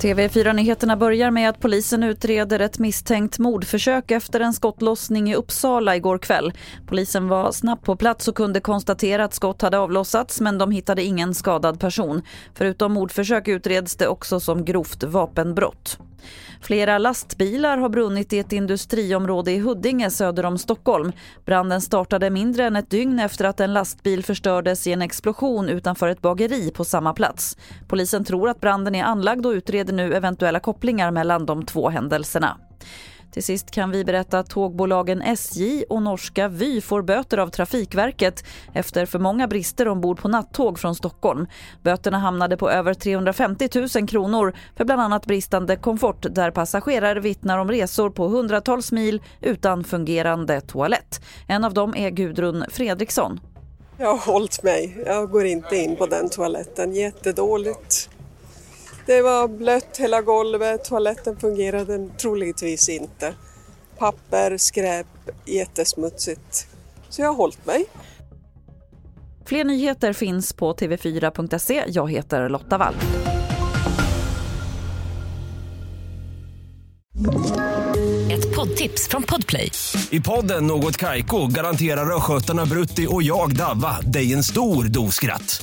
TV4-nyheterna börjar med att polisen utreder ett misstänkt mordförsök efter en skottlossning i Uppsala igår kväll. Polisen var snabbt på plats och kunde konstatera att skott hade avlossats men de hittade ingen skadad person. Förutom mordförsök utreds det också som grovt vapenbrott. Flera lastbilar har brunnit i ett industriområde i Huddinge söder om Stockholm. Branden startade mindre än ett dygn efter att en lastbil förstördes i en explosion utanför ett bageri på samma plats. Polisen tror att branden är anlagd och utreder nu eventuella kopplingar mellan de två händelserna. Till sist kan vi berätta att tågbolagen SJ och norska Vy får böter av Trafikverket efter för många brister ombord på nattåg från Stockholm. Böterna hamnade på över 350 000 kronor för bland annat bristande komfort där passagerare vittnar om resor på hundratals mil utan fungerande toalett. En av dem är Gudrun Fredriksson. Jag har hållit mig. Jag går inte in på den toaletten. Jättedåligt. Det var blött hela golvet, toaletten fungerade troligtvis inte. Papper, skräp, jättesmutsigt. Så jag har hållit mig. Fler nyheter finns på tv4.se. Jag heter Lotta Wall. Ett poddtips från Podplay. I podden Något Kaiko garanterar östgötarna Brutti och jag, Davva, dig en stor dos skratt.